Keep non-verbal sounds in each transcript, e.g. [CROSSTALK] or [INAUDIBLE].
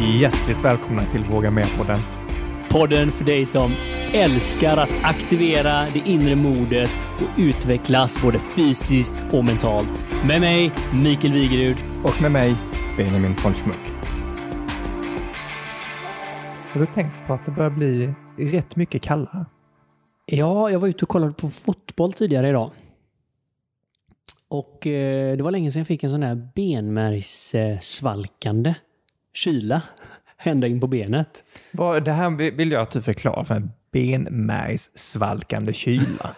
Hjärtligt välkomna till Våga Med-podden. Podden för dig som älskar att aktivera det inre modet och utvecklas både fysiskt och mentalt. Med mig, Mikael Wigerud. Och med mig, Benjamin von Schmuck. Har du tänkt på att det börjar bli rätt mycket kallare? Ja, jag var ute och kollade på fotboll tidigare idag. Och eh, det var länge sedan jag fick en sån här benmärgssvalkande kyla ända in på benet. Det här vill jag att du förklarar för en benmärgssvalkande kyla.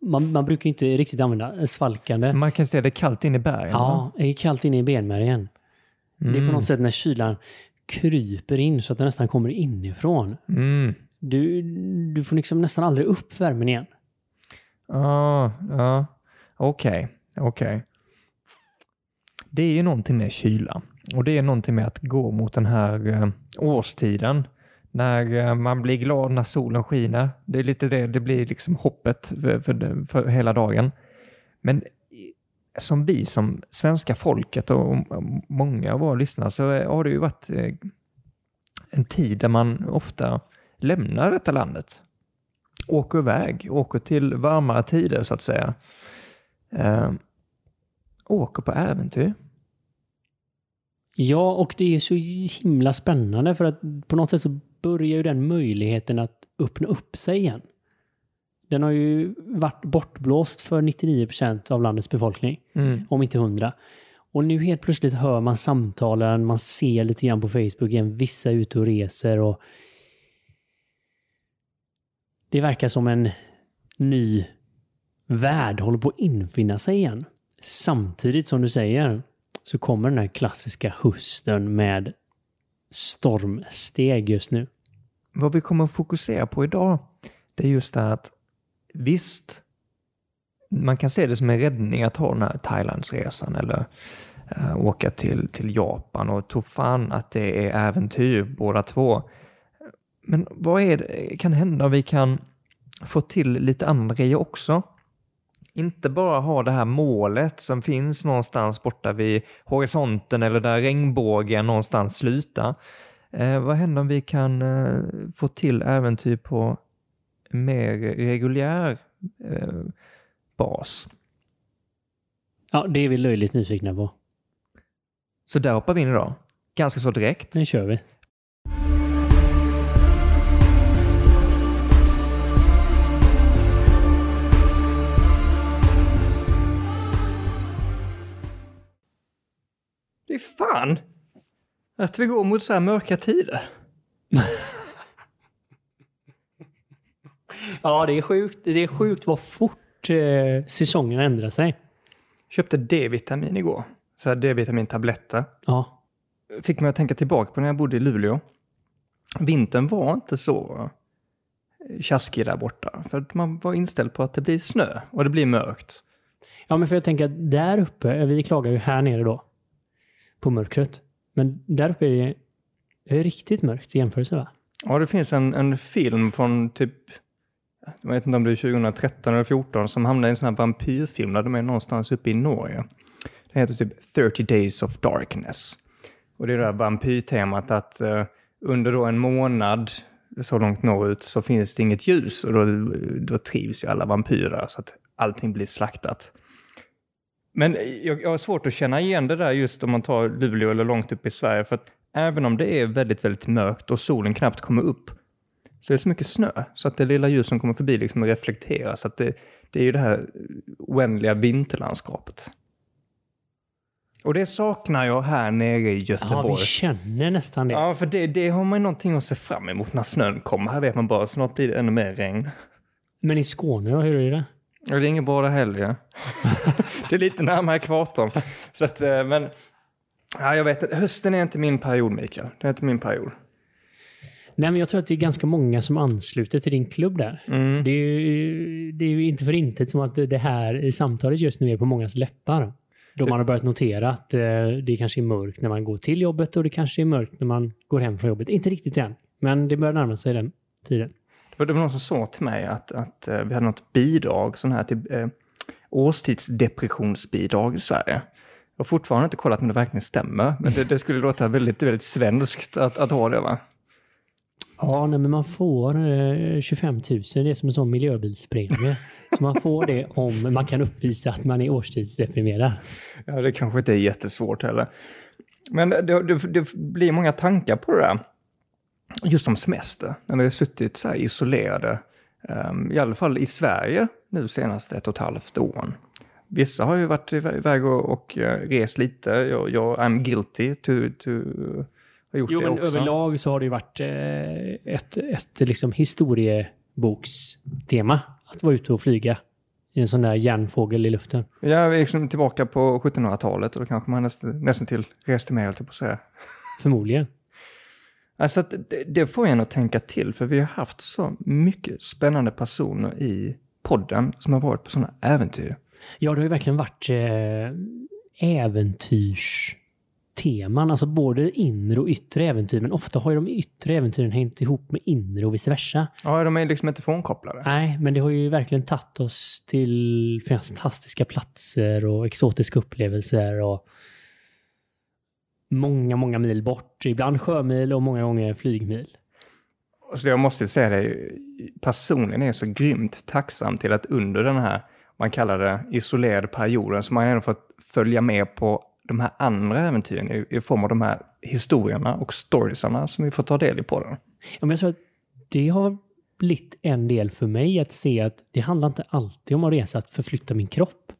Man, man brukar inte riktigt använda svalkande. Man kan se det kallt in i bergen. Ja, det är kallt inne i benmärgen. Det är på något sätt när kylan kryper in så att den nästan kommer inifrån. Mm. Du, du får liksom nästan aldrig upp värmen igen. Ja, ja. Okej, okej. Det är ju någonting med kyla. Och det är någonting med att gå mot den här eh, årstiden. När eh, man blir glad när solen skiner. Det är lite det, det blir liksom hoppet för, för, för hela dagen. Men som vi som svenska folket och många av våra lyssnare så eh, har det ju varit en tid där man ofta lämnar detta landet åker iväg, åker till varmare tider så att säga. Eh, åker på äventyr. Ja, och det är så himla spännande för att på något sätt så börjar ju den möjligheten att öppna upp sig igen. Den har ju varit bortblåst för 99% av landets befolkning, Mm. om inte 100. Och nu helt plötsligt hör man samtalen, man ser lite grann på Facebook igen, vissa är ute och reser och det verkar som en ny värld håller på att infinna sig igen. Samtidigt som du säger så kommer den här klassiska hösten med stormsteg just nu. Vad vi kommer att fokusera på idag, det är just det här att visst, man kan se det som en räddning att ha den här Thailandsresan eller eh, åka till, till Japan och tro fan att det är äventyr båda två. Men vad är det, kan hända om vi kan få till lite andra grejer också? Inte bara ha det här målet som finns någonstans borta vid horisonten eller där regnbågen någonstans slutar. Eh, vad händer om vi kan eh, få till äventyr på mer reguljär eh, bas? Ja, det är vi löjligt nyfikna på. Så där hoppar vi in idag. Ganska så direkt. Nu kör vi. Är fan att vi går mot så här mörka tider. [LAUGHS] Ja, det är sjukt. Det är sjukt vad fort eh, säsongen ändrar sig. Köpte D-vitamin igår. Så här D-vitamintabletter. Ja, Fick mig att tänka tillbaka på när jag bodde i Luleå. Vintern var inte så eh, tjaskig där borta. För man var inställd på att det blir snö och det blir mörkt. Ja, men för jag tänker att där uppe, vi klagar ju här nere då på mörkret. Men där uppe är det, det är riktigt mörkt i jämförelse va? Ja, det finns en, en film från typ, jag vet inte om det är 2013 eller 2014, som hamnade i en sån här vampyrfilm där de är någonstans uppe i Norge. Den heter typ 30 Days of Darkness. Och det är det här vampyrtemat att eh, under då en månad så långt norrut så finns det inget ljus och då, då trivs ju alla vampyrer så att allting blir slaktat. Men jag, jag har svårt att känna igen det där just om man tar Luleå eller långt upp i Sverige. För att även om det är väldigt, väldigt mörkt och solen knappt kommer upp så är det så mycket snö så att det lilla ljus som kommer förbi liksom reflekteras. Så att det, det är ju det här oändliga vinterlandskapet. Och det saknar jag här nere i Ja, vi Göteborg. känner nästan det. Ja, för det, det har man ju någonting att se fram emot när snön kommer. Här vet man bara, snart blir det ännu mer regn. Men i Skåne då, hur är det? Ja, det är inget bra där heller. ja. [LAUGHS] det är lite närmare ekvatorn. [LAUGHS] Så att, eh, men... Ja, jag vet. Hösten är inte min period, Mikael. Det är inte min period. Nej, men jag tror att det är ganska många som ansluter till din klubb där. Mm. Det, är ju, det är ju inte för intet som att det här i samtalet just nu är på mångas läppar. Då man har börjat notera att eh, det kanske är mörkt när man går till jobbet och det kanske är mörkt när man går hem från jobbet. Inte riktigt än, men det börjar närma sig den tiden. Det var, det var någon som sa till mig att, att eh, vi hade något bidrag, sån här eh, årstidsdepressionsbidrag i Sverige. Jag har fortfarande inte kollat om det verkligen stämmer, men det, det skulle låta väldigt, väldigt svenskt att, att ha det va? Ja, nej, men man får eh, 25 000. Det är som en sån miljöbilspremie. så man får det om man kan uppvisa att man är årstidsdeprimerad. Ja, det kanske inte är jättesvårt heller. Men det, det, det blir många tankar på det där. Just om semester, när vi har suttit så här isolerade. Um, I alla fall i Sverige nu senaste ett och ett halvt åren. Vissa har ju varit iväg och, och uh, rest lite. Jag, jag I'm guilty to, to ha gjort Jo, det men också. överlag så har det ju varit eh, ett, ett liksom historiebokstema att vara ute och flyga i en sån där järnfågel i luften. Ja, vi är liksom tillbaka på 1700-talet och då kanske man nästan, nästan till reste med, höll på att säga. Förmodligen. Alltså det, det får en att tänka till, för vi har haft så mycket spännande personer i podden som har varit på sådana äventyr. Ja, det har ju verkligen varit eh, äventyrsteman. Alltså både inre och yttre äventyr. Men ofta har ju de yttre äventyren hängt ihop med inre och vice versa. Ja, de är liksom inte frånkopplade. Nej, men det har ju verkligen tagit oss till fantastiska platser och exotiska upplevelser och många, många mil bort. Ibland sjömil och många gånger flygmil. Så jag måste säga det, personligen är jag så grymt tacksam till att under den här, man kallar det isolerade perioden, så man har ändå fått följa med på de här andra äventyren i, i form av de här historierna och storiesarna som vi får ta del i på den. Ja, men jag tror att det har blivit en del för mig att se att det handlar inte alltid om att resa, att förflytta min kropp.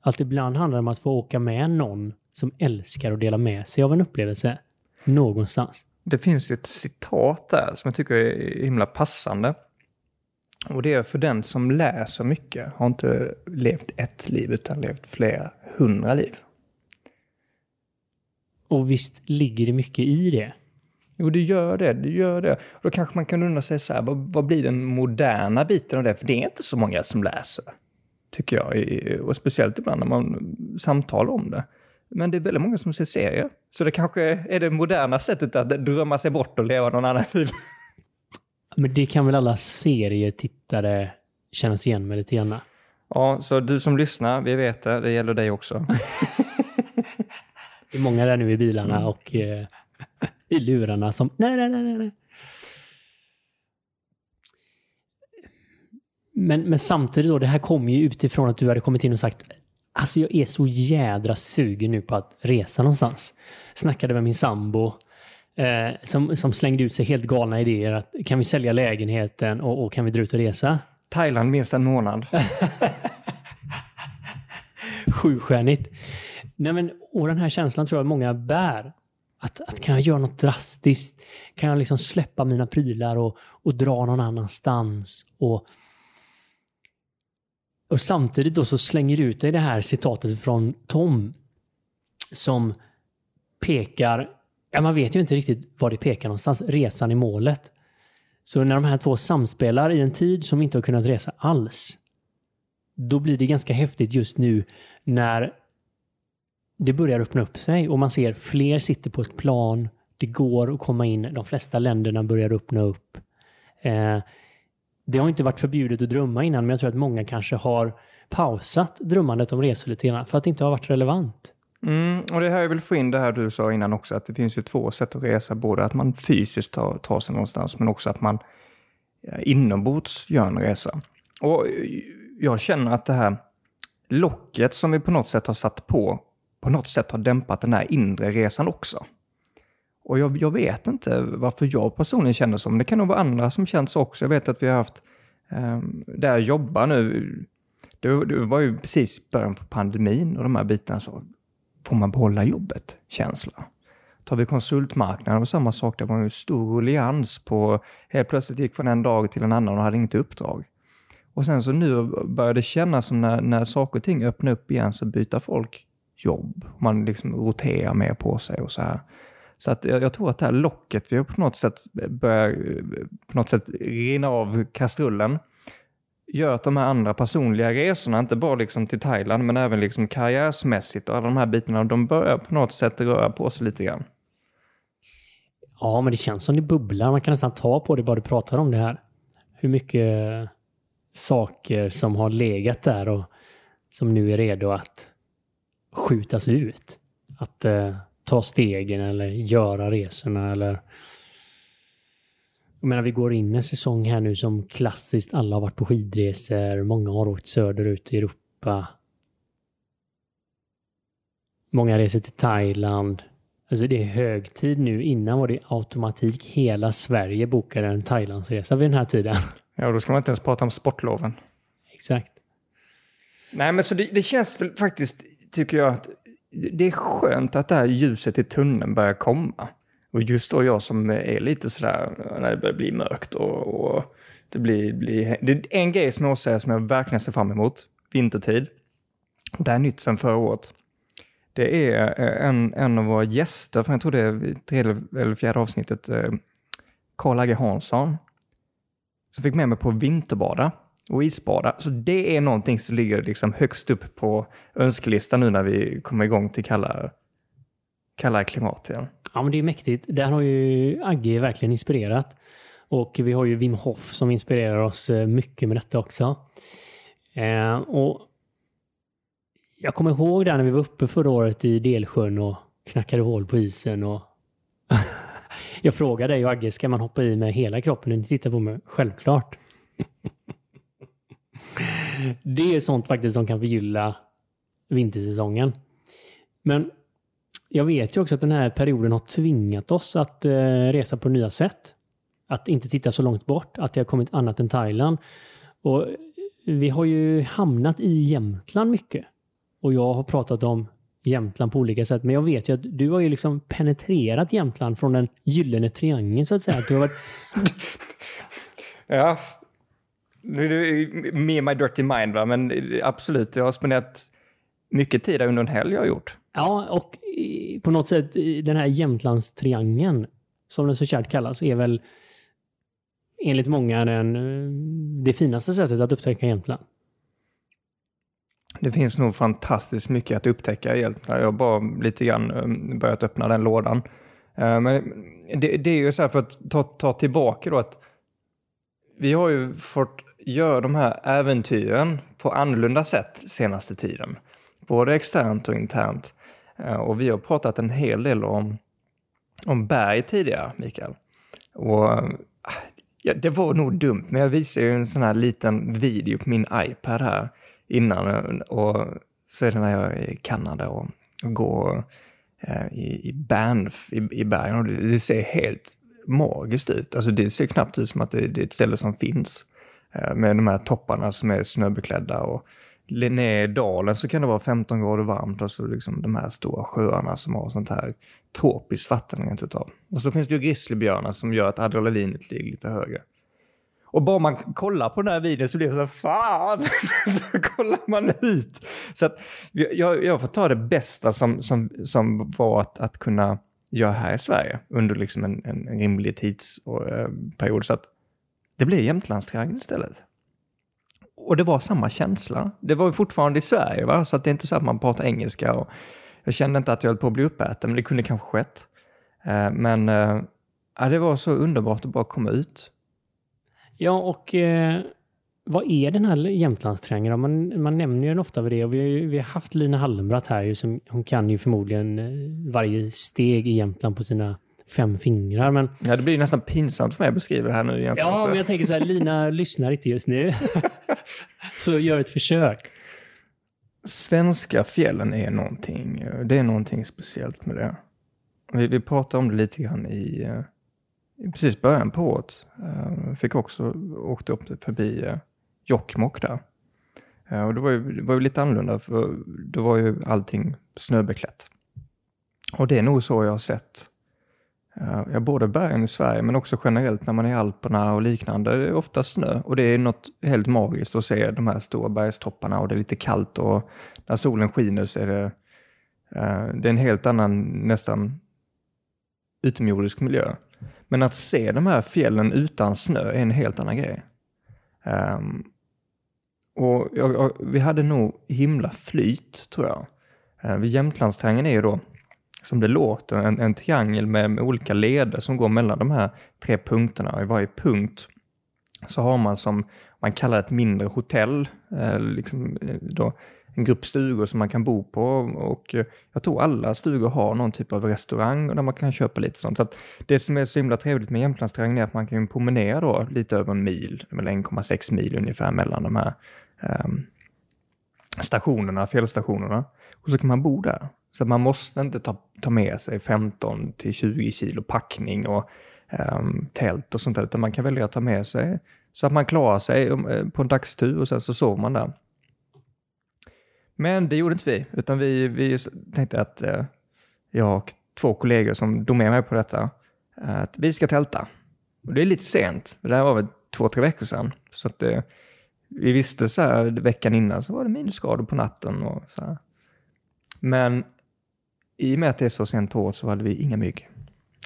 Att ibland handlar det om att få åka med någon som älskar att dela med sig av en upplevelse någonstans. Det finns ju ett citat där som jag tycker är himla passande. Och det är för den som läser mycket har inte levt ett liv utan levt flera hundra liv. Och visst ligger det mycket i det. Jo, det gör det. Det gör det. Och då kanske man kan undra sig så här, vad, vad blir den moderna biten av det? För det är inte så många som läser, tycker jag. Och speciellt ibland när man samtalar om det. Men det är väldigt många som ser serier. Så det kanske är det moderna sättet att drömma sig bort och leva någon annan liv. Men det kan väl alla serietittare känna sig igen med lite grann. Ja, så du som lyssnar, vi vet det, det gäller dig också. [LAUGHS] Det är många där nu i bilarna och eh, [LAUGHS] i lurarna som nej, nej, nej, nej, nej. Men, men samtidigt då, det här kom ju utifrån att du hade kommit in och sagt Alltså jag är så jädra sugen nu på att resa någonstans. Snackade med min sambo eh, som, som slängde ut sig helt galna idéer. att Kan vi sälja lägenheten och, och kan vi dra ut och resa? Thailand minst en månad. [LAUGHS] Sjustjärnigt. Nej, men, och den här känslan tror jag många bär. Att, att kan jag göra något drastiskt? Kan jag liksom släppa mina prylar och, och dra någon annanstans? Och, och samtidigt då så slänger du ut dig det här citatet från Tom som pekar, ja man vet ju inte riktigt var det pekar någonstans, resan i målet. Så när de här två samspelar i en tid som inte har kunnat resa alls, då blir det ganska häftigt just nu när det börjar öppna upp sig och man ser fler sitter på ett plan. Det går att komma in. De flesta länderna börjar öppna upp. Eh, det har inte varit förbjudet att drömma innan, men jag tror att många kanske har pausat drömmandet om resor lite grann för att det inte har varit relevant. Mm, och det här jag vill få in det här du sa innan också, att det finns ju två sätt att resa. Både att man fysiskt tar, tar sig någonstans, men också att man inombords gör en resa. Och jag känner att det här locket som vi på något sätt har satt på, på något sätt har dämpat den här inre resan också. Och jag, jag vet inte varför jag personligen känner så, men det kan nog vara andra som känner så också. Jag vet att vi har haft, eh, där jag jobbar nu, det, det var ju precis början på pandemin och de här bitarna, så får man behålla jobbet? Känsla. Tar vi konsultmarknaden, det var samma sak. Det var en stor ruljans på, helt plötsligt gick från en dag till en annan och hade inget uppdrag. Och sen så nu börjar det kännas som när, när saker och ting öppnar upp igen så byter folk jobb. Man liksom roterar mer på sig och så här. Så att jag, jag tror att det här locket, vi har på något sätt börjar på något sätt rinna av kastrullen. Gör att de här andra personliga resorna, inte bara liksom till Thailand, men även liksom karriärsmässigt och alla de här bitarna, de börjar på något sätt röra på sig lite grann. Ja, men det känns som det bubblar. Man kan nästan ta på det bara du pratar om det här. Hur mycket saker som har legat där och som nu är redo att skjutas ut. Att eh, ta stegen eller göra resorna eller... Jag menar, vi går in en säsong här nu som klassiskt alla har varit på skidresor. Många har åkt söderut i Europa. Många reser till Thailand. Alltså det är hög tid nu. Innan var det automatik. Hela Sverige bokade en Thailandsresa vid den här tiden. [LAUGHS] Ja, då ska man inte ens prata om sportloven. Exakt. Nej, men så det, det känns väl faktiskt, tycker jag, att det är skönt att det här ljuset i tunneln börjar komma. Och just då jag som är lite sådär, när det börjar bli mörkt och, och det blir, blir... Det är en grej som jag säger som jag verkligen ser fram emot, vintertid. Det här är nytt sedan förra året. Det är eh, en, en av våra gäster, för jag tror det är tredje eller fjärde avsnittet, eh, Karl Agge Hansson, som fick med mig på vinterbada och isbada. Så det är någonting som ligger liksom högst upp på önskelistan nu när vi kommer igång till kalla, kalla klimat igen. Ja, men det är mäktigt. Där har ju Agge verkligen inspirerat. Och vi har ju Wim Hof som inspirerar oss eh, mycket med detta också. Eh, och jag kommer ihåg där när vi var uppe förra året i Delsjön och knackade hål på isen och [LAUGHS] jag frågade dig och Agge, ska man hoppa i med hela kroppen? Och ni tittar på mig, självklart. [LAUGHS] det är sånt faktiskt som kan förgylla vintersäsongen. Men jag vet ju också att den här perioden har tvingat oss att eh, resa på nya sätt. Att inte titta så långt bort, att det har kommit annat än Thailand. Och vi har ju hamnat i Jämtland mycket. Och jag har pratat om Jämtland på olika sätt. Men jag vet ju att du har ju liksom penetrerat Jämtland från den gyllene triangeln så att säga. Att du har varit... [LAUGHS] ja, nu är det med my dirty mind va, men absolut, jag har spenderat mycket tid under en helg jag har gjort. Ja, och på något sätt den här Jämtlandstriangeln, som den så kärt kallas, är väl enligt många den, det finaste sättet att upptäcka Jämtland. Det finns nog fantastiskt mycket att upptäcka i Jämtland. Jag har bara lite grann um, börjat öppna den lådan. Uh, men det, det, är ju så här för att ta, ta tillbaka då att vi har ju fått gör de här äventyren på annorlunda sätt senaste tiden. Både externt och internt. Eh, och vi har pratat en hel del om, om berg tidigare, Mikael. Och eh, ja, det var nog dumt, men jag visade ju en sån här liten video på min iPad här innan. Eh, och så är det när jag är i Kanada och, går i, i Banff i, i bergen och det, det, ser helt magiskt ut. Alltså det ser knappt ut som att det, det är ett ställe som finns. Eh, med de här topparna som är snöbeklädda och ner i dalen så kan det vara 15 grader varmt och så liksom de här stora sjöarna som har sånt här tropiskt vatten rent utav. Och så finns det ju grizzlybjörnar som gör att adrenalinet ligger lite högre. Och bara man kollar på den här videon så blir det så här, fan! [LAUGHS] så kollar man ut. Så att jag, jag får ta det bästa som, som, som var att, att kunna göra här i Sverige under liksom en, en rimlig tidsperiod. Eh, så att det blev Jämtlandstriangeln istället. Och det var samma känsla. Det var fortfarande i Sverige, va? så att det är inte så att man pratar engelska. Och jag kände inte att jag höll på att bli uppäten, men det kunde kanske skett. Eh, men eh, ja, det var så underbart att bara komma ut. Ja, och eh, vad är den här Jämtlandstriangeln? Man, man nämner ju den ofta vid det och vi har, ju, vi har haft Lina Hallenbratt här. Ju, som, hon kan ju förmodligen eh, varje steg i Jämtland på sina fem fingrar. Men... Ja, det blir nästan pinsamt för mig att beskriva det här nu. Egentligen. Ja, men jag tänker så här, Lina [LAUGHS] lyssnar inte just nu. [LAUGHS] så gör ett försök. Svenska fjällen är någonting, det är någonting speciellt med det. Vi, vi pratade om det lite grann i eh, precis början på året. Uh, fick också åkt upp förbi uh, Jokkmokk där. Och det var, ju, det var ju lite annorlunda för då var ju allting snöbeklätt. Och det är nog så jag har sett Eh, ja, både bergen i Sverige men också generellt när man är i Alperna och liknande. Det är ofta snö och det är något helt magiskt att se de här stora bergstopparna och det är lite kallt och när solen skiner så är det, eh, det är en helt annan nästan utomjordisk miljö. Men att se de här fjällen utan snö är en helt annan grej. Um, och jag, jag, vi hade nog himla flyt, tror jag. Uh, vid Jämtlandstriangeln är ju då, som det låter, en, en triangel med, med, olika leder som går mellan de här tre punkterna. I varje punkt så har man som man kallar ett mindre hotell, eh, liksom, eh, då, en grupp stugor som man kan bo på och jag tror alla stugor har någon typ av restaurang där man kan köpa lite sånt. Så att det som är så himla trevligt med Jämtlandsterrängen är att man kan promenera då lite över en mil, eller 1,6 mil ungefär mellan de här eh, stationerna, fjällstationerna. Och så kan man bo där. Så man måste inte ta, ta med sig 15 till 20 kilo packning och um, tält och sånt där, utan man kan välja att ta med sig så att man klarar sig um, eh, på en dagstur och sen så sover man där. Men det gjorde inte vi, utan vi, vi tänkte att eh, jag och två kollegor som drog med mig på detta, att vi ska tälta. Och det är lite sent, det här var väl två, tre veckor sedan. Så att eh, vi visste så här veckan innan så var det minusgrader på natten och så här. Men i och med att det är så sent på året så hade vi inga mygg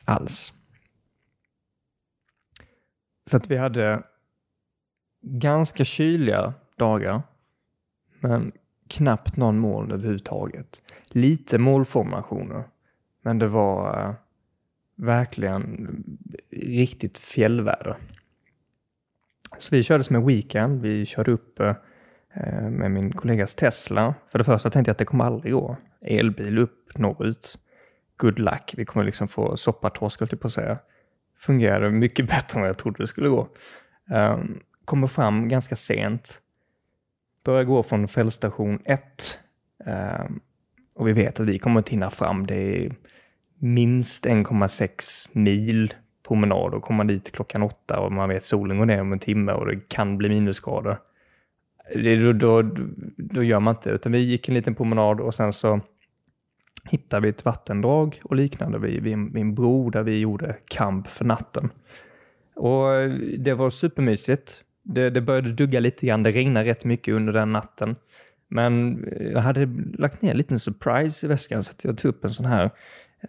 alls. Så att vi hade ganska kyliga dagar, men knappt någon moln överhuvudtaget. Lite målformationer, men det var eh, verkligen riktigt fjällväder. Så vi körde som en weekend. Vi körde upp eh, Eh, med min kollegas Tesla. För det första tänkte jag att det kommer aldrig gå. Elbil upp norrut. Good luck. Vi kommer liksom få soppatorsk, höll på att säga. Fungerade mycket [LAUGHS] bättre än vad jag trodde det skulle gå. Um, kommer fram ganska sent. Börjar gå från fältstation 1. Um, ehm, och vi vet att vi kommer att hinna fram. Det är minst 1,6 mil promenad och komma dit klockan åtta och man vet solen går ner om en timme och det kan bli minusgrader. Det, då, då, då gör man inte utan vi gick en liten promenad och sen så hittade vi ett vattendrag och liknande vid, vid en bro där vi gjorde kamp för natten. Och det var supermysigt. Det, det började dugga lite grann, det regnade rätt mycket under den natten. Men jag hade lagt ner en liten surprise i väskan så att jag tog upp en sån här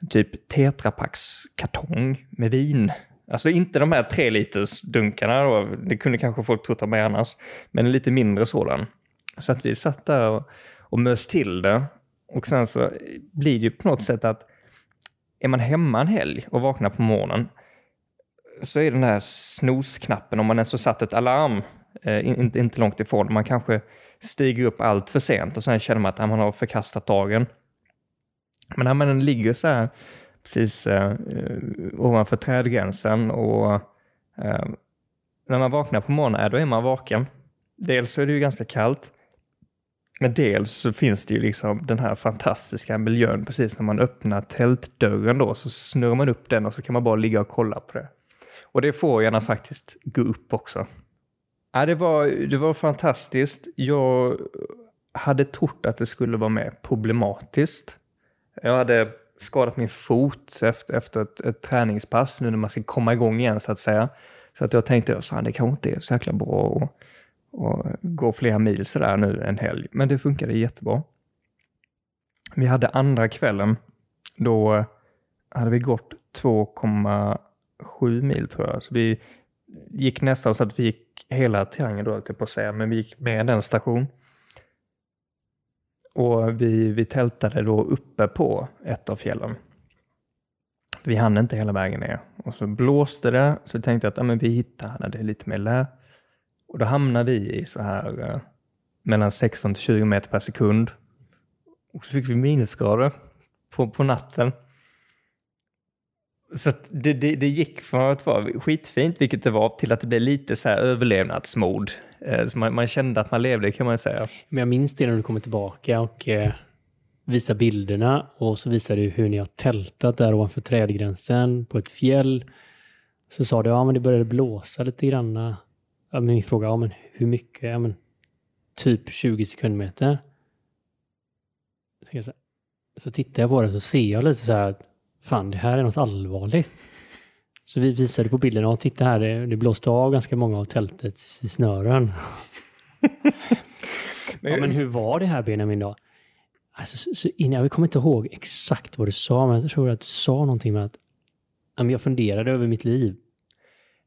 typ tetrapackskartong med vin. Alltså inte de här tre liters dunkarna då, det kunde kanske folk trott av mig annars, men en lite mindre sådan. Så att vi satt där och, och mös till det. Och sen så blir det ju på något sätt att är man hemma en helg och vaknar på morgonen så är den här snosknappen, om man ens har satt ett alarm, eh, inte, inte långt ifrån, man kanske stiger upp allt för sent och sen känner man att ah, man har förkastat dagen. Men när man ligger så här precis eh, eh, ovanför trädgränsen och eh, när man vaknar på morgonen, då är man vaken. Dels så är det ju ganska kallt, men dels så finns det ju liksom den här fantastiska miljön precis när man öppnar tältdörren då så snurrar man upp den och så kan man bara ligga och kolla på det. Och det får en att faktiskt gå upp också. Ja, det, var, det var fantastiskt. Jag hade trott att det skulle vara mer problematiskt. Jag hade skadat min fot efter, efter ett, ett träningspass nu när man ska komma igång igen så att säga. Så att jag tänkte att det kanske inte är så jäkla bra att, att gå flera mil sådär nu en helg. Men det funkade jättebra. Vi hade andra kvällen. Då hade vi gått 2,7 mil tror jag. Så vi gick nästan så att vi gick hela triangeln då, på att säga, men vi gick med en station. Och vi, vi tältade då uppe på ett av fjällen. Vi hann inte hela vägen ner. Och så blåste det, så vi tänkte att ja, men vi hittar när det är lite mer lä. Och då hamnade vi i så här eh, mellan 16 till 20 meter per sekund. Och så fick vi minusgrader på, på natten. Så det, det, det, gick från att vara skitfint, vilket det var, till att det blev lite så här överlevnadsmod. Eh, så man, man, kände att man levde kan man säga. Men jag minns det när du kommer tillbaka och eh, visar bilderna och så visar du hur ni har tältat där ovanför trädgränsen på ett fjäll. Så sa du, ja men det började blåsa lite grann. Ja, min fråga, ja men hur mycket? Ja men typ 20 sekundmeter. Så, så tittar jag på det så ser jag lite så här fan det här är något allvarligt. Så vi visade på bilden, och titta här, det, det blåste av ganska många av tältets snören. men, [LAUGHS] ja, men hur var det här Benjamin då? Alltså, så, så innan, jag kommer inte ihåg exakt vad du sa, men jag tror att du sa någonting med att jag funderade över mitt liv.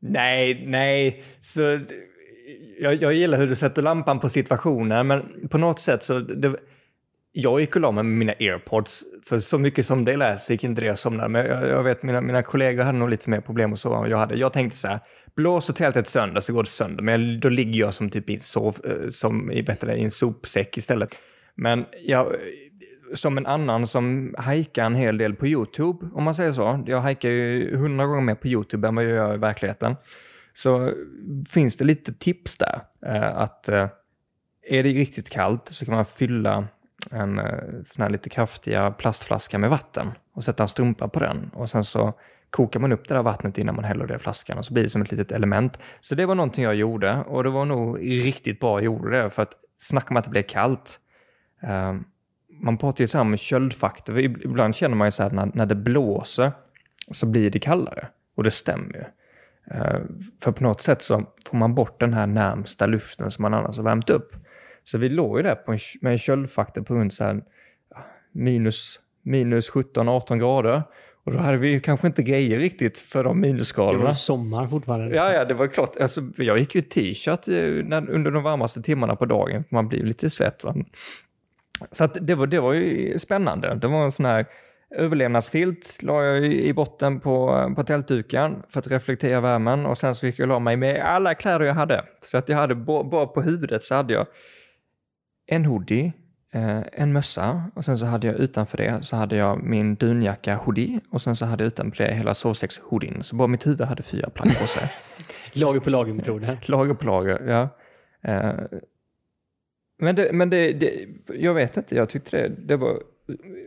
Nej, nej, så jag, jag gillar hur du sätter lampan på situationen, men på något sätt så det, jag gick och la mig med mina airpods, för så mycket som det lät så gick inte det att somna. Men jag, jag vet, mina, mina kollegor hade nog lite mer problem att sova än jag hade. Jag tänkte så här, blåser tältet sönder så går det sönder, men då ligger jag som typ i, sov, eh, som i, vet du, i en sopsäck istället. Men jag, som en annan som hajkar en hel del på YouTube, om man säger så. Jag hajkar ju hundra gånger mer på YouTube än vad jag gör i verkligheten. Så finns det lite tips där. Eh, att eh, är det riktigt kallt så kan man fylla en eh, sån här lite kraftiga plastflaska med vatten och sätta en strumpa på den. Och sen så kokar man upp det där vattnet innan man häller det i flaskan och så blir det som ett litet element. Så det var någonting jag gjorde och det var nog riktigt bra jag gjorde det för att snacka om att det blev kallt. Ehm, man pratar ju så här om köldfaktor. Ibland känner man ju så här när, när det blåser så blir det kallare. Och det stämmer ju. Eh, för på något sätt så får man bort den här närmsta luften som man annars har värmt upp. Så vi låg ju där på en, med en köldfaktor på runt så här, minus, minus 17-18 grader. Och då hade vi ju kanske inte grejer riktigt för de minusgraderna. Det var sommar fortfarande. Liksom. Ja, ja, det var klart. Alltså, jag gick ju i t-shirt eh, under de varmaste timmarna på dagen. Man blir ju lite svett. Va? Så att det, var, det var ju spännande. Det var en sån här överlevnadsfilt la jag i botten på, på tältduken för att reflektera värmen och sen så gick jag och la mig med alla kläder jag hade. Så att jag hade bara på huvudet så hade jag en hoodie, eh, en mössa och sen så hade jag utanför det så hade jag min dunjacka hoodie och sen så hade jag utanför det hela sovsäckshoodien. Så bara mitt huvud hade fyra plagg på sig. [LAUGHS] lager på lager-metoden. [LAUGHS] lager på lager, ja. Eh, men det, men det, det, jag vet inte, jag tyckte det, det, var,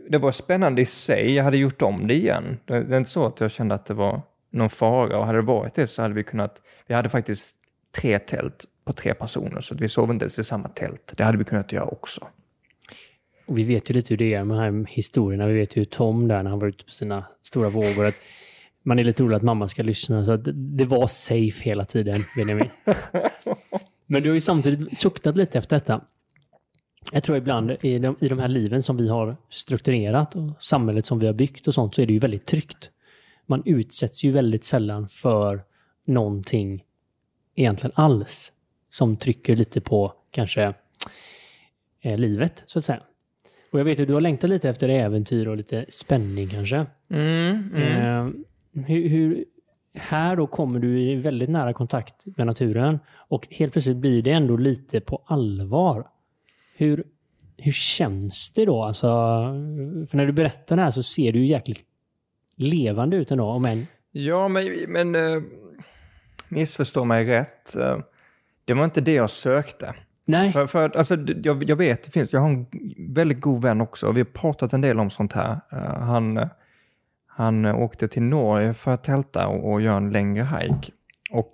det var spännande i sig. Jag hade gjort om det igen. Det, det är inte så att jag kände att det var någon fara och hade det varit det så hade vi kunnat, vi hade faktiskt tre tält på tre personer så vi sov inte ens i samma tält. Det hade vi kunnat göra också. Och vi vet ju lite hur det är med de här historierna. Vi vet ju Tom där när han var ute på sina stora vågor. Att man är lite orolig att mamma ska lyssna. Så det var safe hela tiden, Benjamin. [LAUGHS] Men du har ju samtidigt suktat lite efter detta. Jag tror ibland i de, i de här liven som vi har strukturerat och samhället som vi har byggt och sånt så är det ju väldigt tryggt. Man utsätts ju väldigt sällan för någonting egentligen alls som trycker lite på kanske eh, livet, så att säga. Och jag vet att du har längtat lite efter äventyr och lite spänning kanske. Mm, mm. Eh, hur, hur, här då kommer du i väldigt nära kontakt med naturen och helt plötsligt blir det ändå lite på allvar. Hur, hur känns det då? Alltså, för när du berättar det här så ser du ju jäkligt levande ut ändå, om än... Ja, men, men uh, missförstå mig rätt. Uh, det var inte det jag sökte. Nej. För, för alltså, jag, jag vet, det finns, jag har en väldigt god vän också och vi har pratat en del om sånt här. Uh, han, han åkte till Norge för att tälta och, och göra en längre hike. Och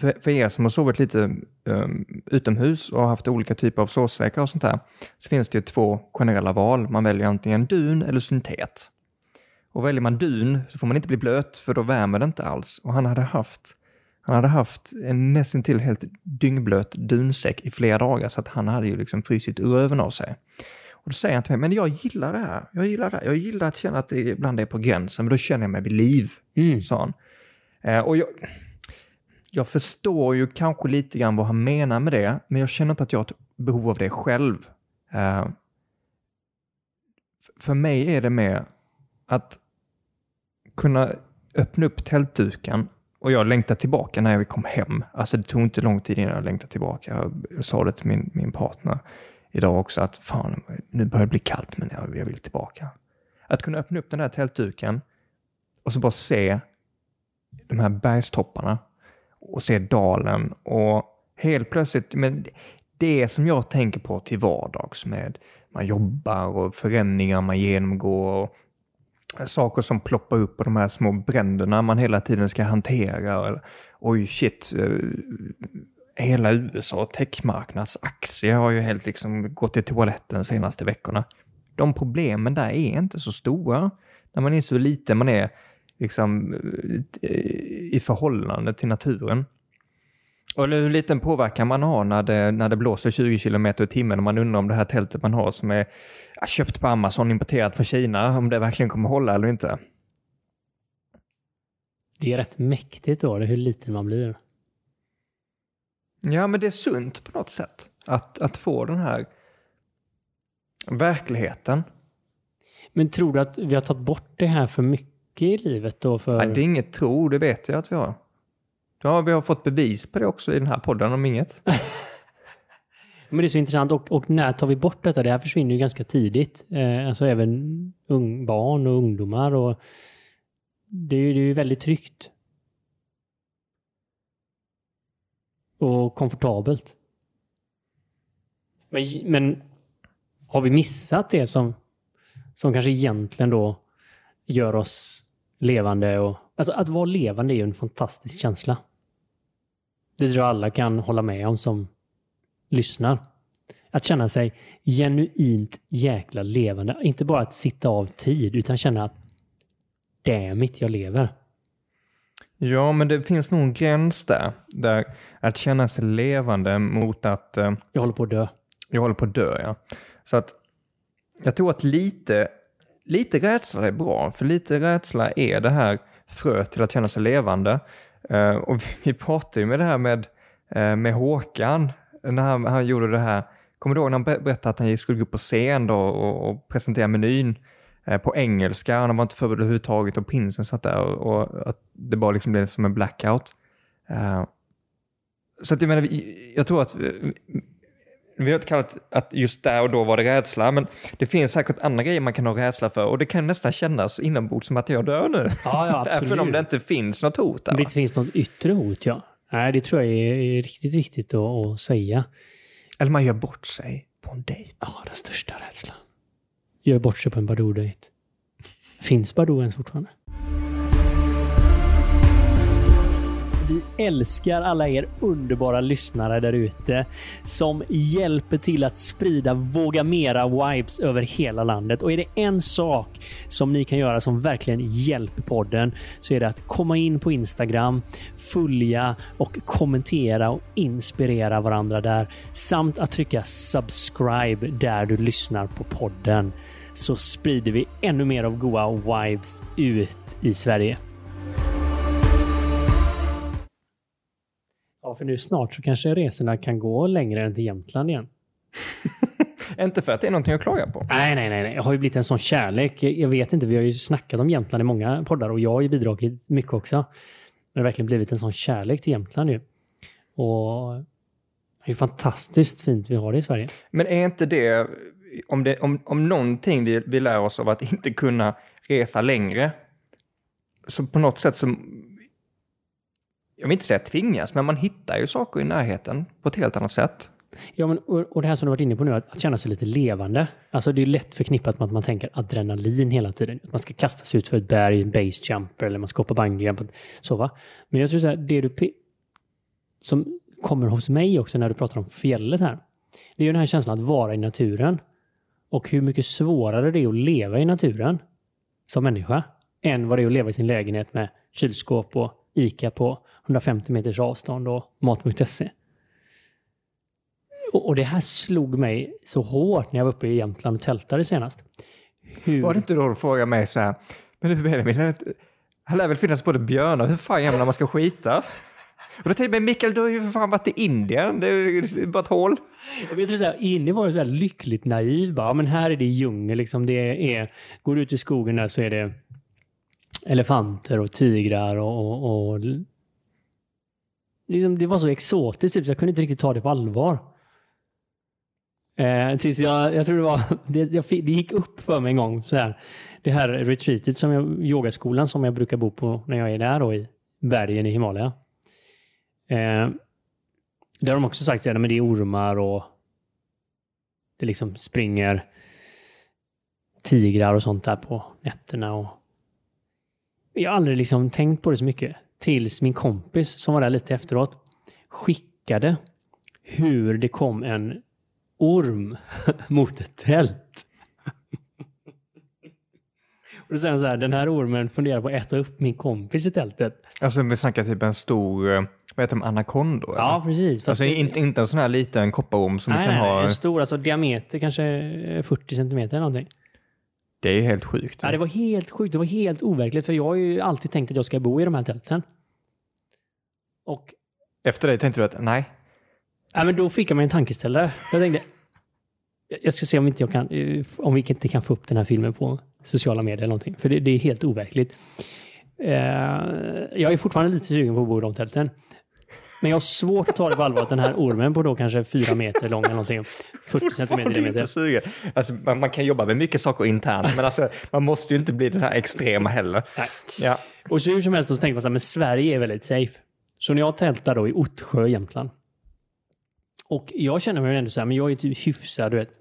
för, för er som har sovit lite um, utomhus och haft olika typer av sovsäckar och sånt där, så finns det ju två generella val. Man väljer antingen dun eller syntet. Och väljer man dun så får man inte bli blöt för då värmer det inte alls. Och han hade haft han hade haft en nästan helt dyngblöt dunsäck i flera dagar så att han hade ju liksom frysit röven av sig. Och då säger han till mig, men jag gillar det här. Jag gillar det här. Jag gillar att känna att det ibland är på gränsen, men då känner jag mig vid liv, mm. sa han. Eh, och jag, jag förstår ju kanske lite grann vad han menar med det, men jag känner inte att jag har ett behov av det själv. Uh, för mig är det mer att kunna öppna upp tältduken och jag längtade tillbaka när jag kom hem. Alltså det tog inte lång tid innan jag längtade tillbaka. Jag sa det till min, min partner idag också att fan, nu börjar det bli kallt men jag, jag vill tillbaka. Att kunna öppna upp den här tältduken och så bara se de här bergstopparna och se dalen och helt plötsligt, men det som jag tänker på till vardags med man jobbar och förändringar man genomgår och Eh, saker som ploppar upp och de här små bränderna man hela tiden ska hantera. Oj, shit. Eh, hela USA techmarknadsaktier har ju helt liksom gått i toaletten de senaste veckorna. De problemen där är inte så stora när man är så liten man är liksom eh, i förhållande till naturen. Och hur liten påverkan man har när det, när det blåser 20 km i timmen och man undrar om det här tältet man har som är köpt på Amazon, importerat från Kina, om det verkligen kommer hålla eller inte. Det är rätt mäktigt då, hur liten man blir. Ja, men det är sunt på något sätt att, att få den här verkligheten. Men tror du att vi har tagit bort det här för mycket i livet då? För... Nej, det är inget tro, det vet jag att vi har. Ja, vi har fått bevis på det också i den här podden om inget. [LAUGHS] Men det är så intressant. Och, och när tar vi bort detta? Det här försvinner ju ganska tidigt. Eh, alltså även ung, barn och ungdomar. Och det är ju det är ju väldigt tryggt. Och komfortabelt. Men, men har vi missat det som, som kanske egentligen då gör oss levande? Och, alltså att vara levande är ju en fantastisk känsla. Det tror jag alla kan hålla med om som lyssnar. Att känna sig genuint jäkla levande. Inte bara att sitta av tid, utan känna att damn it, jag lever. Ja, men det finns nog en gräns där. där att känna sig levande mot att eh, Jag håller på att dö. jag håller på att dö. Ja. Så att jag tror att lite, lite rädsla är bra, för lite rädsla är det här fröet till att känna sig levande. Eh, och vi pratade ju med det här med, eh, med Håkan, när han, han gjorde det här. Kommer du ihåg när han berättade att han skulle gå upp på scen då och, och presentera menyn eh, på engelska? Han var inte förberedd överhuvudtaget och prinsen satt där och, och att det bara liksom blev som en blackout. Så att jag menar, jag tror att vi, har inte kallat att just där och då var det rädsla, men det finns säkert andra grejer man kan ha rädsla för och det kan nästan kännas inombords som att jag dör nu. Ja, ja [LAUGHS] Även om det inte finns något hot där. Det inte finns något yttre hot, ja. Nej, det tror jag är, är riktigt viktigt att, att säga. Eller man gör bort sig på en dejt. Ja, den största rädslan. Gör bort sig på en Badoo-dejt. Finns Badoo ens fortfarande? Vi älskar alla er underbara lyssnare där ute som hjälper till att sprida Våga Mera vibes över hela landet. Och är det en sak som ni kan göra som verkligen hjälper podden så är det att komma in på Instagram, följa och kommentera och inspirera varandra där samt att trycka subscribe där du lyssnar på podden så sprider vi ännu mer av goa vibes ut i Sverige. För nu snart så kanske resorna kan gå längre än till Jämtland igen. [LAUGHS] Inte för att det är någonting att klaga på. Nej, nej, nej. nej. Jag har ju blivit en sån kärlek. Jag vet inte, vi har ju snackat om Jämtland i många poddar och jag har ju bidragit mycket också. Men det har verkligen blivit en sån kärlek till Jämtland ju. Och det är ju fantastiskt fint vi har det i Sverige. Men är inte det, om, det, om, om någonting vi, vi lär oss av att inte kunna resa längre, så på något sätt så, jag vill inte säga tvingas, men man hittar ju saker i närheten på ett helt annat sätt. Ja, men, och, och det här som du varit inne på nu, att, att känna sig lite levande. Alltså det är lätt förknippat med att man tänker adrenalin hela tiden. Att man ska kasta sig ut för ett berg, en basejumper eller man ska hoppa bungyjump. Så va? Men jag tror så här, det du som kommer hos mig också när du pratar om fjället här. Det är ju den här känslan att vara i naturen. Och hur mycket svårare det är att leva i naturen som människa än vad det är att leva i sin lägenhet med kylskåp och ICA på 150 meters avstånd och mat.se. Och, och det här slog mig så hårt när jag var uppe i Jämtland och tältade senast. Hur... Var det inte då du frågade mig så här, men du Benjamin, är det inte- här lär väl finnas både björnar, hur fan jävlar man ska skita? Och då tänkte jag, men Mikael, du har ju för fan varit i Indien, det är bara ett hål. Jag vet, så här, inne var jag så här lyckligt naiv. Bara, "Ja, men här är det djungel. Liksom, det är, går du ut i skogen där så är det elefanter och tigrar och... och, och liksom, det var så exotiskt, typ, så jag kunde inte riktigt ta det på allvar. Eh, tills jag, jag tror det var, [LAUGHS] det, jag fick, det gick upp för mig en gång. Så här, det här retreatet, som jag, yogaskolan som jag brukar bo på när jag är där då, i bergen i Himalaya. Eh, där har de också sagt att det är ormar och det liksom springer tigrar och sånt där på nätterna. Och jag har aldrig liksom tänkt på det så mycket. Tills min kompis som var där lite efteråt skickade hur det kom en orm [LAUGHS] mot ett tält. Och han så här, den här ormen funderar på att äta upp min kompis i tältet. Alltså vi snackar typ en stor, eh, vad heter de, anakondor? Ja, precis. Alltså det- inte, inte en sån här liten kopparorm som nej, du kan nej, ha. nej, en stor, alltså diameter kanske 40 centimeter eller någonting. Det är helt sjukt. Ja, det var helt sjukt. Det var helt overkligt. För jag har ju alltid tänkt att jag ska bo i de här tälten. Och Efter det tänkte du att nej, ja, men då fick jag mig en tankeställare. Jag tänkte, jag- ska se om, inte jag kan, eh, om vi inte kan få upp den här filmen på sociala medier eller någonting. För det, det är helt overkligt. Eh, jag är fortfarande lite sugen på att bo i de tälten. Men jag har svårt att ta det på allvar att den här ormen på då kanske fyra meter lång eller någonting. 40 centimeter i diameter. sugen. Alltså, man, man kan jobba med mycket saker internt, men alltså, man måste ju inte bli den här extrema heller. Nej. Ja. Och så hur som helst så tänkte man så här, men Sverige är väldigt safe. Så när jag tältar då i Ottsjö, Jämtland. Och jag känner mig ändå så här, men jag är typ hyfsad, du vet,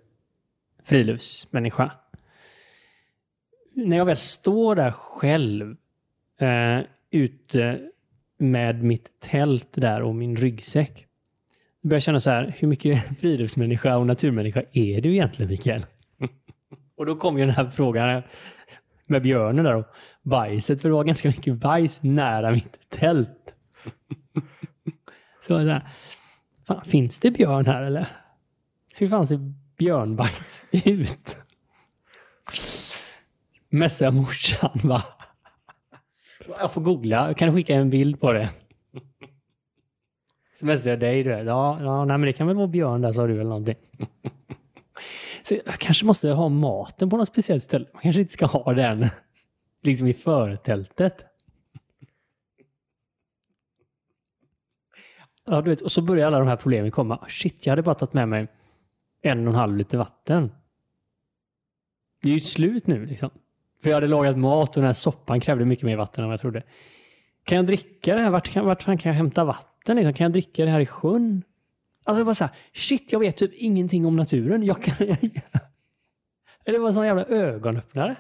friluftsmänniska. När jag väl står där själv eh, ute med mitt tält där och min ryggsäck. Då börjar jag känna så här, hur mycket [LAUGHS] friluftsmänniska och naturmänniska är du egentligen, Mikael? [LAUGHS] och då kom ju den här frågan med björnen där och bajset, för det var ganska mycket bajs nära mitt tält. [LAUGHS] så jag så här, fan, finns det björn här eller? Hur fan ser björnbajs [LAUGHS] ut? Messar jag morsan va? Jag får googla, kan du skicka en bild på det? Så messar jag dig, du vet. Ja, ja, nej men det kan väl vara björn där sa du eller någonting. [LAUGHS] Så jag kanske måste ha maten på något speciellt ställe. Man kanske inte ska ha den liksom i förtältet. Ja, du vet, och så börjar alla de här problemen komma. Shit, jag hade bara tagit med mig en och en halv liter vatten. Det är ju slut nu liksom. För jag hade lagat mat och den här soppan krävde mycket mer vatten än vad jag trodde. Kan jag dricka det här? Vart, kan, vart fan kan jag hämta vatten? Liksom? Kan jag dricka det här i sjön? Alltså det var så här, shit, jag vet typ ingenting om naturen. Jag kan... [LAUGHS] det var en sån jävla ögonöppnare.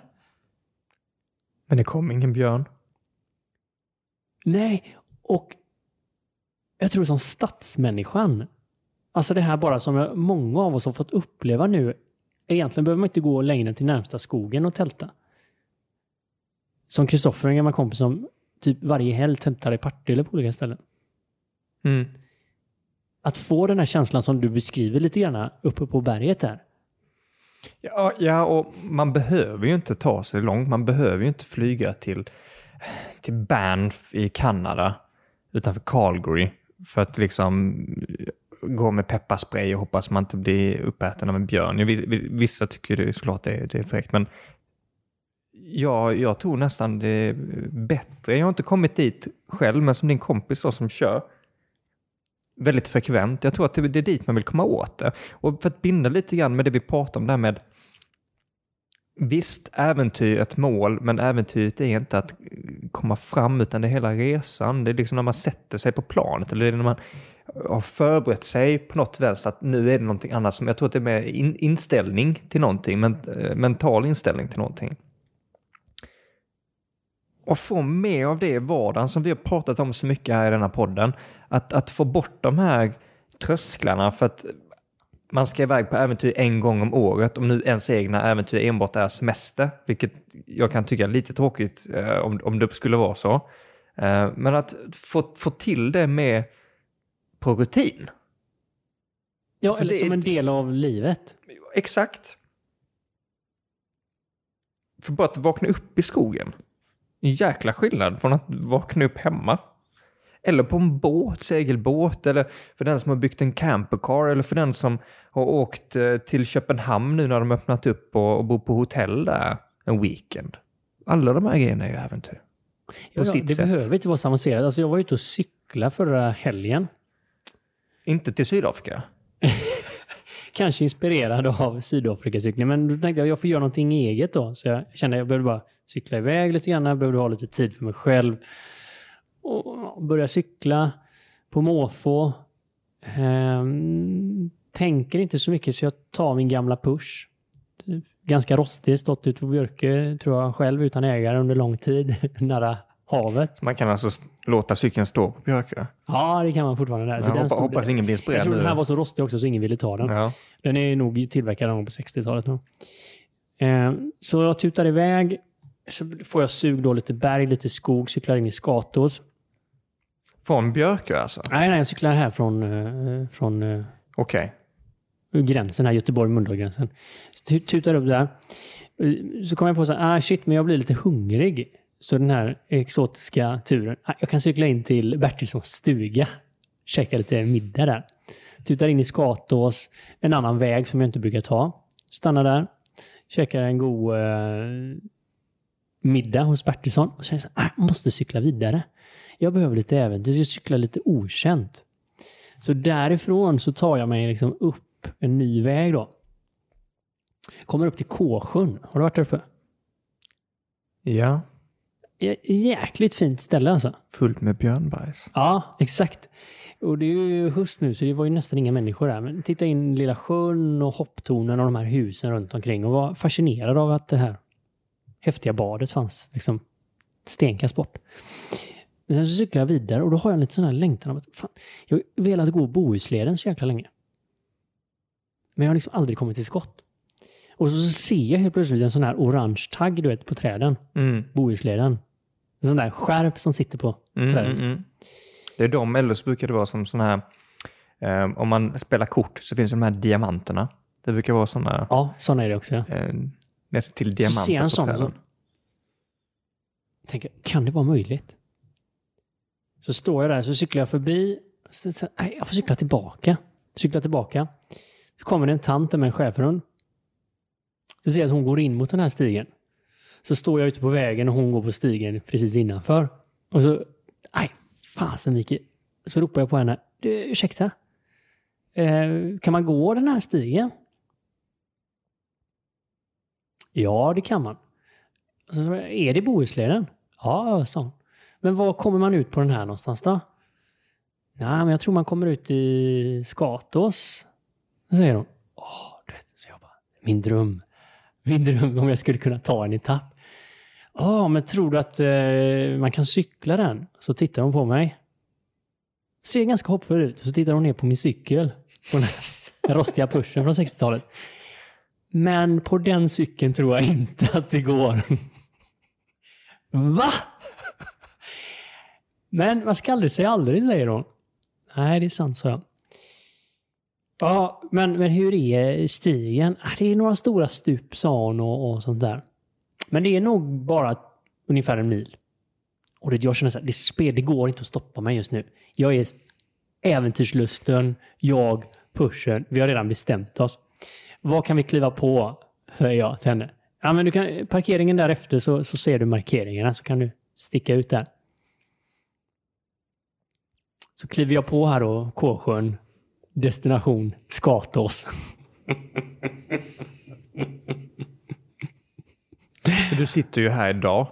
Men det kom ingen björn. Nej, och jag tror som stadsmänniskan, alltså det här bara som jag, många av oss har fått uppleva nu, egentligen behöver man inte gå längre än till närmsta skogen och tälta. Som Kristoffer, en gammal kompis som typ varje helg tältar i Partille på olika ställen. Mm. Att få den här känslan som du beskriver lite grann uppe på berget där. Ja, ja, och man behöver ju inte ta sig långt. Man behöver ju inte flyga till, till Banff i Kanada utanför Calgary för att liksom eh, gå med pepparspray och hoppas man inte blir uppäten av en björn. Vissa tycker det såklart det är, det är fräckt, men ja, jag tror nästan det är bättre. Jag har inte kommit dit själv, men som din kompis då, som kör väldigt frekvent. Jag tror att det det är dit man vill komma åt det. Och för att binda lite grann med det vi pratade om där med Visst, äventyr är ett mål, men äventyret är inte att komma fram, utan det är hela resan. Det är liksom när man sätter sig på planet, eller det är när man har förberett sig på något vänster, att nu är det någonting annat som, jag tror att det är mer in, inställning till någonting, men, eh, mental inställning till någonting. Och få mer av det i vardagen som vi har pratat om så mycket här i denna podden. Att, att få bort de här trösklarna för att man ska iväg på äventyr en gång om året, om nu ens egna äventyr enbart är semester, vilket jag kan tycka är lite tråkigt eh, om, om det skulle vara så. Eh, men att få, få till det med på rutin. Ja, För eller det som en del av livet. Exakt. För bara att vakna upp i skogen. En jäkla skillnad från att vakna upp hemma. Eller på en båt, segelbåt, eller för den som har byggt en campercar, eller för den som har åkt eh, till Köpenhamn nu när de öppnat upp och, och bor på hotell där en weekend. Alla de här grejerna är ju äventyr. På Ja, sitt det sätt. behöver inte vara så avancerat. Alltså jag var ute och cykla förra helgen. Inte till Sydafrika. [LAUGHS] Kanske inspirerad av Sydafrikacykeln, men då tänkte jag jag får göra någonting eget då. Så jag kände att jag behövde bara cykla iväg lite grann, jag behövde ha lite tid för mig själv. Och börja cykla på måfå. Ehm, tänker inte så mycket så jag tar min gamla push. Ganska rostig, stått ute på Björke tror jag själv utan ägare under lång tid [LAUGHS] nära havet. Man kan alltså låta cykeln stå på Björkö. Ja, det kan man fortfarande där. Så Jag hoppas, stod hoppas ingen blir Jag inspirerad tror nu. den här var så rostig också så ingen ville ta den. ja. Den är nog tillverkad någon på 60-talet. nog. Eh, så jag tutar iväg. Så får jag sug då lite berg, lite skog, cyklar in i Skatås. Från Björkö alltså? Nej, nej, jag cyklar här från, eh, från eh, Okej. gränsen här, Göteborg-Mölndal-gränsen. Tutar upp där. Eh, Så kommer jag på så här, ah, shit, men jag blir lite hungrig. Så den här exotiska turen, ah, jag kan cykla in till Bertilssons stuga. Käka lite middag där. Tutar in i Skatås, en annan väg som jag inte brukar ta. Stannar där, käkar en god eh, middag hos Bertilsson och så här, ah, jag måste cykla vidare. Jag behöver lite äventyr, jag cyklar lite okänt. Så därifrån så tar jag mig liksom upp en ny väg då. Kommer upp till Kåsjön. Har du varit där uppe? Ja, Jä- Jäkligt fint ställe alltså. fullt med björnbajs. Ja, exakt. Och det är ju höst nu så det var ju nästan inga människor där. Men titta in lilla sjön och hopptornen och de här husen runt omkring och var fascinerad av att det här häftiga badet fanns liksom stenkast bort. Men sen så cyklar jag vidare och då har jag en lite sån här längtan av att fan, jag har velat gå Bohusleden så jäkla länge. Men jag har liksom aldrig kommit till skott. Och så ser jag helt plötsligt en sån här orange tagg du vet på träden. Mm. Bohusleden. En sån där skärp som sitter på Mm, träden. mm, mm. Det är de, eller så brukar det vara som sådana här, eh, om man spelar kort så finns det de här diamanterna. Det brukar vara sådana, Ja, sådana är det också. Ja. eh, nästan till Så diamanter ser jag en på sån träden. så tänker kan det vara möjligt? Så står jag där, så cyklar jag förbi. Så, så, nej, jag får cykla tillbaka. Cykla tillbaka. Så kommer det en tant där med en schäferhund. Så ser jag att hon går in mot den här stigen. Så står jag ute på vägen och hon går på stigen precis innanför. Och så, nej, fasen Micke. Så ropar jag på henne. Du, ursäkta? Eh, kan man gå den här stigen? Ja, det kan man. Så, är det Bohusleden? Ja, sa hon. Men var kommer man ut på den här någonstans då? Nej, men jag tror man kommer ut i Skatås. Då säger hon. Åh, du vet, så jag bara, min dröm. Min dröm om jag skulle kunna ta en etapp. Ja, men tror du att eh, man kan cykla den? Så tittar hon på mig. Ser ganska hoppfull ut. Så tittar hon ner på min cykel. På den här [LAUGHS] rostiga pushen från 60-talet. Men på den cykeln tror jag inte att det går. [LAUGHS] Va? Men man ska aldrig säga aldrig, säger hon. Nej, det är sant, sa jag. Ja, men, men hur är stigen? Ah, det är några stora stup, sa hon och, och sånt där. Men det är nog bara ungefär en mil. Och det, jag känner så här, det, spel, det går inte att stoppa mig just nu. Jag är äventyrslusten, jag, pushen, vi har redan bestämt oss. Vad kan vi kliva på? Säger jag till henne. Ja, men du kan, parkeringen därefter så, så ser du markeringarna så kan du sticka ut där. Så kliver jag på här då, Kåsjön. Destination Skatås. Du sitter ju här idag.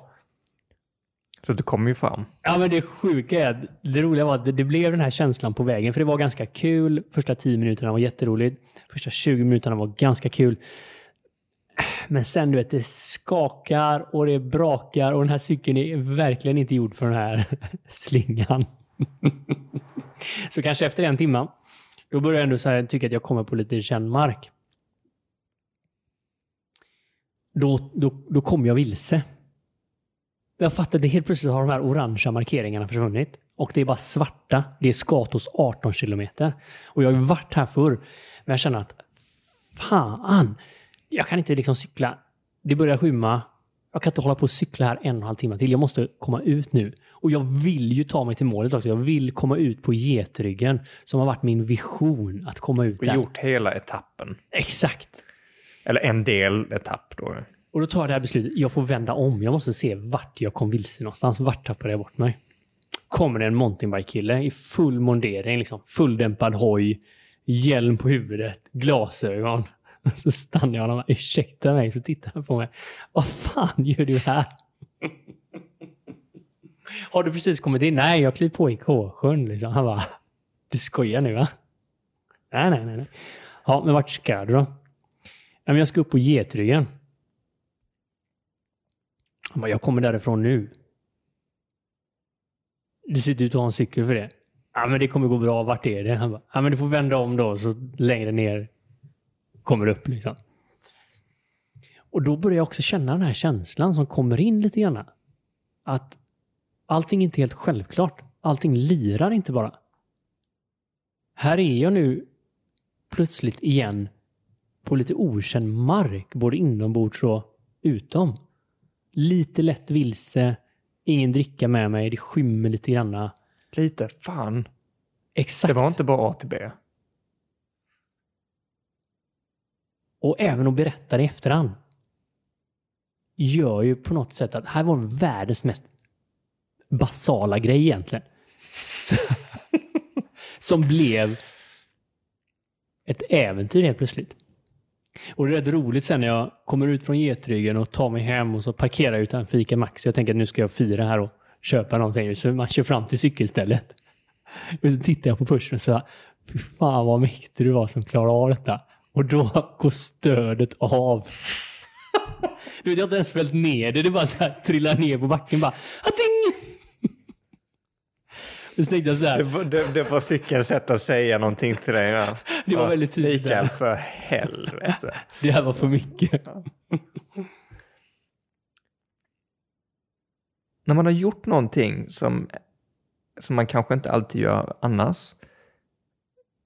Så du kommer ju fram. Ja, men det sjuka är att det roliga var att det, det blev den här känslan på vägen. För det var ganska kul. Första 10 minuterna var jätteroligt. Första 20 minuterna var ganska kul. Men sen du vet, det skakar och det brakar och den här cykeln är verkligen inte gjord för den här [LAUGHS] slingan. [LAUGHS] Så kanske efter en timme, då börjar jag ändå så här, tycka att jag kommer på lite känd mark. Då, då, då kom jag vilse. Jag fattade helt plötsligt har de här orangea markeringarna försvunnit. Och det är bara svarta. Det är skatos 18 kilometer. Och jag har ju varit här förr. Men jag känner att fan, jag kan inte liksom cykla. Det börjar skymma. Jag kan inte hålla på och cykla här en och en halv timme till. Jag måste komma ut nu. Och jag vill ju ta mig till målet också. Jag vill komma ut på getryggen. Som har varit min vision. Att komma ut Och där. gjort hela etappen. Exakt. Eller en del etapp då. Och då tar jag det här beslutet. Jag får vända om. Jag måste se vart jag kom vilse någonstans. Vart tappade jag bort mig? Kommer det en mountainbike-kille i full mondering, liksom fulldämpad hoj, hjälm på huvudet, glasögon. [LAUGHS] Så stannar jag honom. Ursäkta mig, så tittar han på mig. Vad fan gör du här? [LAUGHS] Har du precis kommit in? Nej, jag klev på i K-sjön. Liksom. Han bara, du skojar nu va? Nej, nej, nej. nej. Ja, men vart ska du då? Men jag ska upp på Getryggen. Han bara, jag kommer därifrån nu. Du sitter ute och har en cykel för det? Ja, men det kommer gå bra. Vart är det? Han bara, ja, men du får vända om då så längre ner kommer upp liksom. Och då börjar jag också känna den här känslan som kommer in lite grann. Att allting är inte helt självklart. Allting lirar inte bara. Här är jag nu plötsligt igen på lite okänd mark, både inombords och utom. Lite lätt vilse, ingen dricka med mig, det skymmer lite granna. Lite, fan. Exakt. Det var inte bara A till B. Och även att berätta det i efterhand gör ju på något sätt att här var världens mest basala grej egentligen. [LAUGHS] Som blev ett äventyr helt plötsligt. Och det är rätt roligt sen när jag kommer ut från Getryggen och tar mig hem och så parkerar jag utanför Ica Maxi. Jag tänker att nu ska jag fira här och köpa någonting. Så man kör fram till cykelstället. Och så tittar jag på pushen och så fy fan vad mäktig du var som klarade av detta. Och då går stödet av. Du vet, jag har inte ens följt ner det. Det bara så här trillar ner på backen bara. Så tänkte jag så här. Det var, det, det var cykelns sätt att säga någonting till dig. Ja. Det var väldigt tydligt. Mikael, för helvete. Det här var för mycket. När man har gjort någonting som, som man kanske inte alltid gör annars,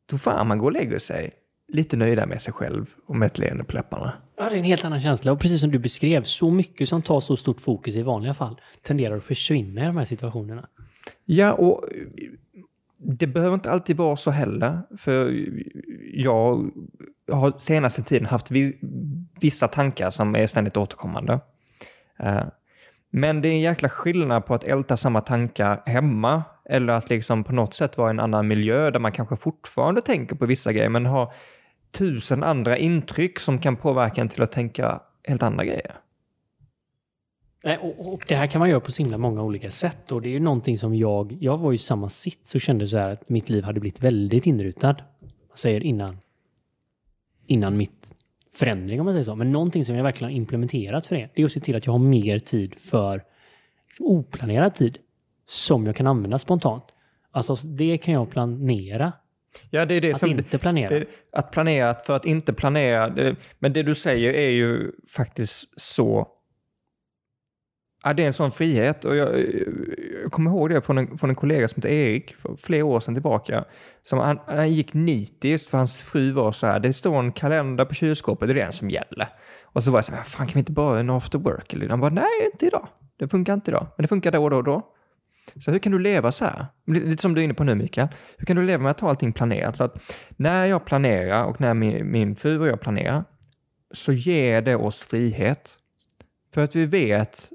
då får man gå och lägga sig lite nöjda med sig själv och med ett leende på läpparna. Ja, det är en helt annan känsla. Och precis som du beskrev, så mycket som tar så stort fokus i vanliga fall tenderar att försvinna i de här situationerna. Ja, och det behöver inte alltid vara så heller. För jag har senaste tiden haft vi, vissa tankar som är ständigt återkommande. Eh, men det är en jäkla skillnad på att älta samma tankar hemma eller att liksom på något sätt vara i en annan miljö där man kanske fortfarande tänker på vissa grejer men har tusen andra intryck som kan påverka en till att tänka helt andra grejer. Nej, och, och det här kan man göra på så himla många olika sätt. Och det är ju någonting som jag... Jag var ju i samma sits och kände så här att mitt liv hade blivit väldigt inrutad. Man säger innan... Innan mitt förändring om man säger så. Men någonting som jag verkligen har implementerat för det, det är att se till att jag har mer tid för liksom, oplanerad tid. Som jag kan använda spontant. Alltså det kan jag planera. Ja, det är det Att som, inte planera. Det, att planera för att inte planera. Det, men det du säger är ju faktiskt så... Ja, det är en sån frihet. Och jag, jag kommer ihåg det från en, från en kollega som heter Erik, för flera år sedan tillbaka. Som han, han gick nitiskt för hans fru var så här, det står en kalender på kylskåpet, det är den som gäller. Och så var jag så här, fan kan vi inte bara en after work? Eller han bara, nej inte idag. Det funkar inte idag. Men det funkar då och då och då. Så hur kan du leva så här? Lite som du är inne på nu Mikael. Hur kan du leva med att ha allting planerat? Så att när jag planerar och när min, min fru och jag planerar så ger det oss frihet. För att vi vet,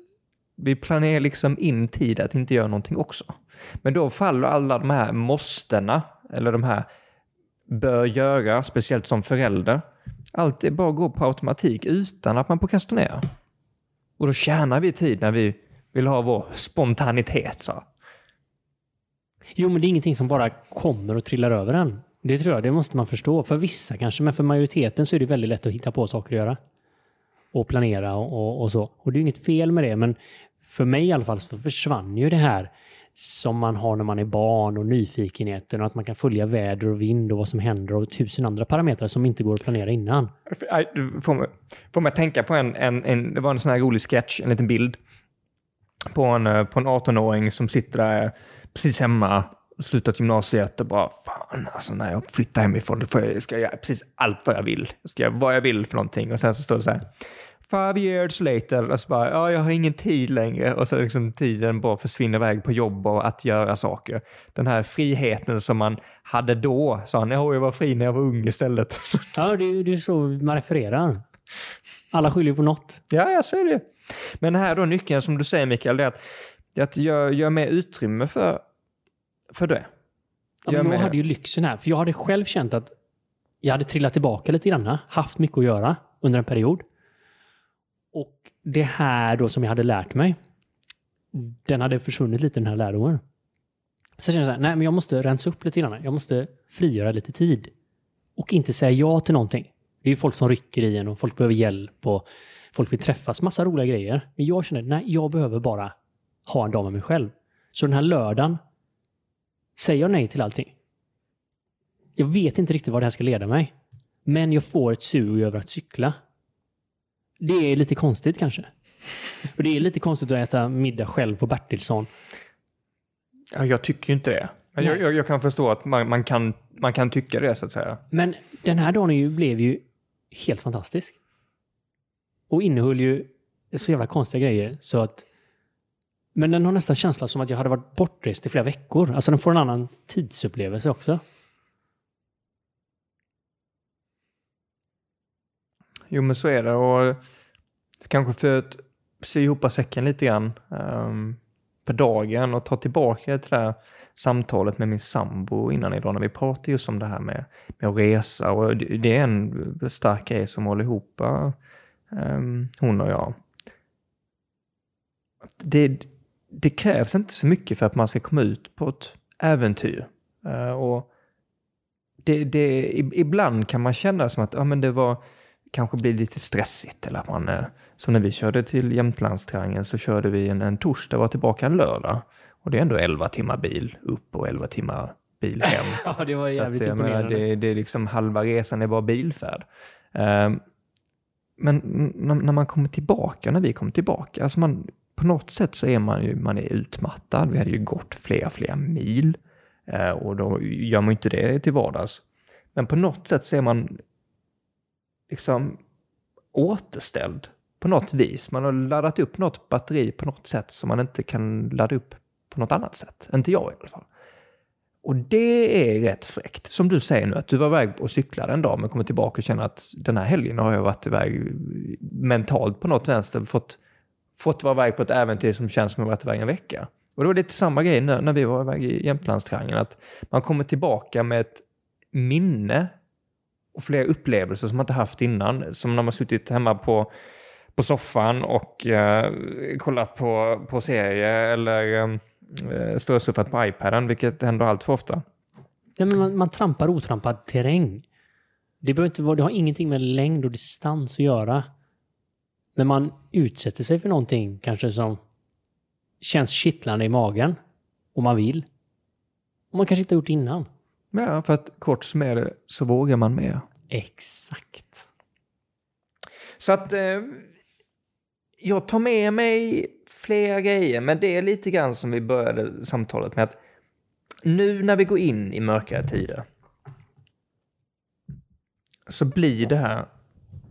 vi planerar liksom in tid att inte göra någonting också. Men då faller alla de här måstena, eller de här bör göra, speciellt som förälder. Allt är bara går på automatik utan att man prokrastinerar. Och då tjänar vi tid när vi vill ha vår spontanitet. Så. Jo, men det är ingenting som bara kommer och trillar över en. Det tror jag, det måste man förstå. För vissa kanske, men för majoriteten så är det väldigt lätt att hitta på saker att göra. Och planera och, och, och så. Och det är inget fel med det, men för mig i alla fall så försvann ju det här som man har när man är barn och nyfikenheten och att man kan följa väder och vind och vad som händer och tusen andra parametrar som inte går att planera innan. Du får mig, får mig tänka på en, en, en, det var en sån här rolig sketch, en liten bild på en, eh, på en 18-åring som sitter där precis hemma, slutat gymnasiet och bara fan alltså när jag flyttar hemifrån då får jag, ska jag göra precis allt vad jag vill. Jag ska göra vad jag vill för någonting och sen så står det så här Five years later, och så bara, ja, jag har ingen tid längre. Och så liksom tiden bara försvinner iväg på jobb och att göra saker. Den här friheten som man hade då, sa han, jag var fri när jag var ung istället. Ja, det, är- är så man refererar. Alla skyller på något. Ja, ja, så är det. Men här då nyckeln som du säger Mikael, det är att, det är att jag gör mer utrymme för, för det. Ja, men jag hade ju lyxen här, för jag hade själv känt att jag hade trillat tillbaka lite grann, haft mycket att göra under en period. Och det här då som jag hade lärt mig, den hade försvunnit lite den här lärdomen. Så jag kände så här, nej men jag måste rensa upp lite grann. Jag måste frigöra lite tid. Och inte säga ja till någonting. Det är ju folk som rycker i en och folk behöver hjälp och folk vill träffas. Massa roliga grejer. Men jag känner, nej jag behöver bara ha en dag med mig själv. Så den här lördagen säger jag nej till allting. Jag vet inte riktigt vad det här ska leda mig. Men jag får ett sug över att cykla. Det är lite konstigt kanske. Och det är lite konstigt att äta middag själv på Bertilsson. Ja, jag tycker ju inte det. Men jag, jag, jag kan förstå att man, man, kan, man kan tycka det så att säga. Men den här dagen ju, blev ju helt fantastisk. Och innehöll ju så jävla konstiga grejer så att... Men den har nästan känslan som att jag hade varit bortrest i flera veckor. Alltså den får en annan tidsupplevelse också. Jo, men så är det. Och kanske för att sy ihop säcken lite grann. Um, för dagen och ta tillbaka till det här samtalet med min sambo innan idag när vi pratade just om det här med, med att resa och det, är en stark grej som håller ihop eh, hon och jag. Det, det krävs inte så mycket för att man ska komma ut på ett äventyr. Uh, och det, det, ibland kan man känna som att ja, men det var kanske blir lite stressigt eller att man, uh, som när vi körde till Jämtlandstriangeln så körde vi en, en torsdag och var tillbaka en lördag. Och det är ändå 11 timmar bil upp och 11 timmar bil hem. [LAUGHS] ja, det var jävligt så att, imponerande. Menar, det, det, är liksom halva resan är bara bilfärd. Uh, men när man kommer tillbaka, när vi kommer tillbaka, alltså man, på något sätt så är man ju man är utmattad. Vi hade ju gått flera, flera mil eh, och då gör man ju inte det till vardags. Men på något sätt så är man liksom återställd på något vis. Man har laddat upp något batteri på något sätt som man inte kan ladda upp på något annat sätt. Inte jag i alla fall. Och det är rätt fräckt. Som du säger nu, att du var iväg och cyklade en dag men kommer tillbaka och känner att den här helgen har jag varit iväg mentalt på något vänster, fått, fått vara iväg på ett äventyr som känns som att jag varit iväg en vecka. Och det var lite samma grej när, när vi var iväg i Jämtlandstriangeln, att man kommer tillbaka med ett minne och flera upplevelser som man inte haft innan. Som när man suttit hemma på, på soffan och eh, kollat på, på serier eller eh, Eh, strösurfat på iPaden, vilket händer allt för ofta. Ja, men man, man trampar otrampad terräng. Det, behöver inte vara, det har ingenting med längd och distans att göra. När man utsätter sig för någonting kanske som känns kittlande i magen och man vill. Och man kanske inte har gjort innan. Ja, för att kort som är det så vågar man mer. Exakt. Så att eh, jag tar med mig flera grejer, men det är lite grann som vi började samtalet med att nu när vi går in i mörkare tider så blir det här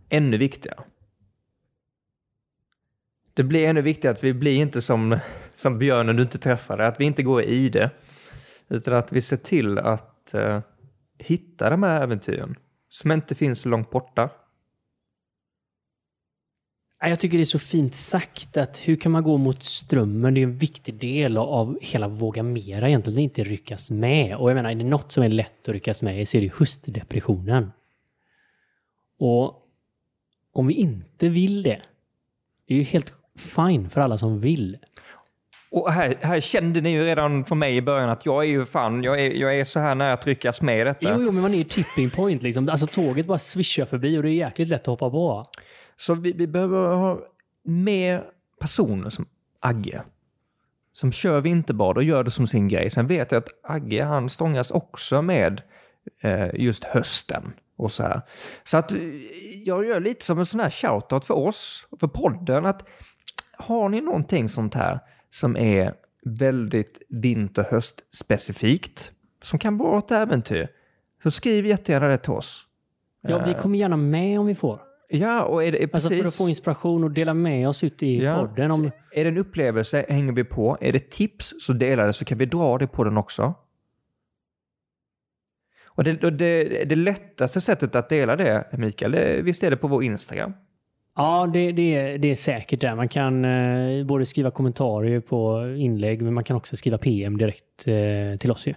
ännu viktigare. Det blir ännu viktigare att vi blir inte som, som björnen du inte träffade, att vi inte går i det, utan att vi ser till att uh, hitta de här äventyren som inte finns så långt borta jag tycker det är så fint sagt att hur kan man gå mot strömmen? Det är en viktig del av hela våga mera egentligen, att inte ryckas med. Och jag menar, är det något som är lätt att ryckas med i så är det höstdepressionen. Och om vi inte vill det, det är ju helt fine för alla som vill. Och här, här, kände ni ju redan från mig i början att jag är ju fan, jag är, jag är så här nära att ryckas med i detta. Jo, jo, men man är ju tipping point liksom. Alltså tåget bara svischar förbi och det är jäkligt lätt att hoppa på. Så vi, vi behöver ha mer personer som Agge. Som kör vinterbad och gör det som sin grej. Sen vet jag att Agge han stångas också med eh, just hösten. Och så, här. så att eh, jag gör lite som en sån här shoutout för oss, för podden. att Har ni någonting sånt här som är väldigt vinter höst specifikt, som kan vara ett äventyr, så skriv jättegärna det till oss. Ja, vi kommer gärna med om vi får. Ja, och är det precis... Alltså för att få inspiration och dela med oss ut i ja. podden. Om... Är det en upplevelse hänger vi på. Är det tips så dela det så kan vi dra det på den också. Och det, det, det lättaste sättet att dela det, Mikael, det, visst är det på vår Instagram? Ja, det, det, är, det är säkert där. Man kan eh, både skriva kommentarer på inlägg, men man kan också skriva PM direkt eh, till oss ju.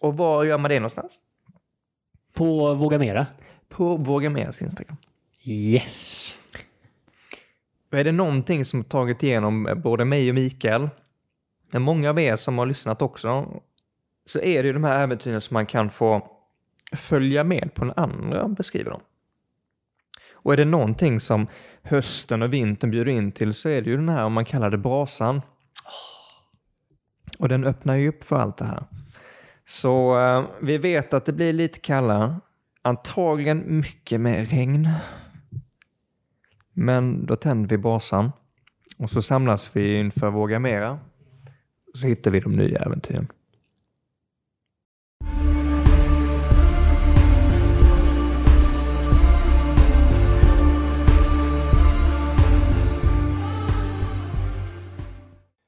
Och var gör man det någonstans? På Våga Mera. På Våga Meras Instagram. Yes. Är det någonting som tagit igenom både mig och Mikael, men många av er som har lyssnat också, så är det ju de här äventyren som man kan få följa med på när andra beskriver dem. Och är det någonting som hösten och vintern bjuder in till så är det ju den här, om man kallar det brasan. Och den öppnar ju upp för allt det här. Så eh, vi vet att det blir lite kallare. Antagligen mycket mer regn. Men då tänder vi brasan och så samlas vi inför Våga Mera. Så hittar vi de nya äventyren.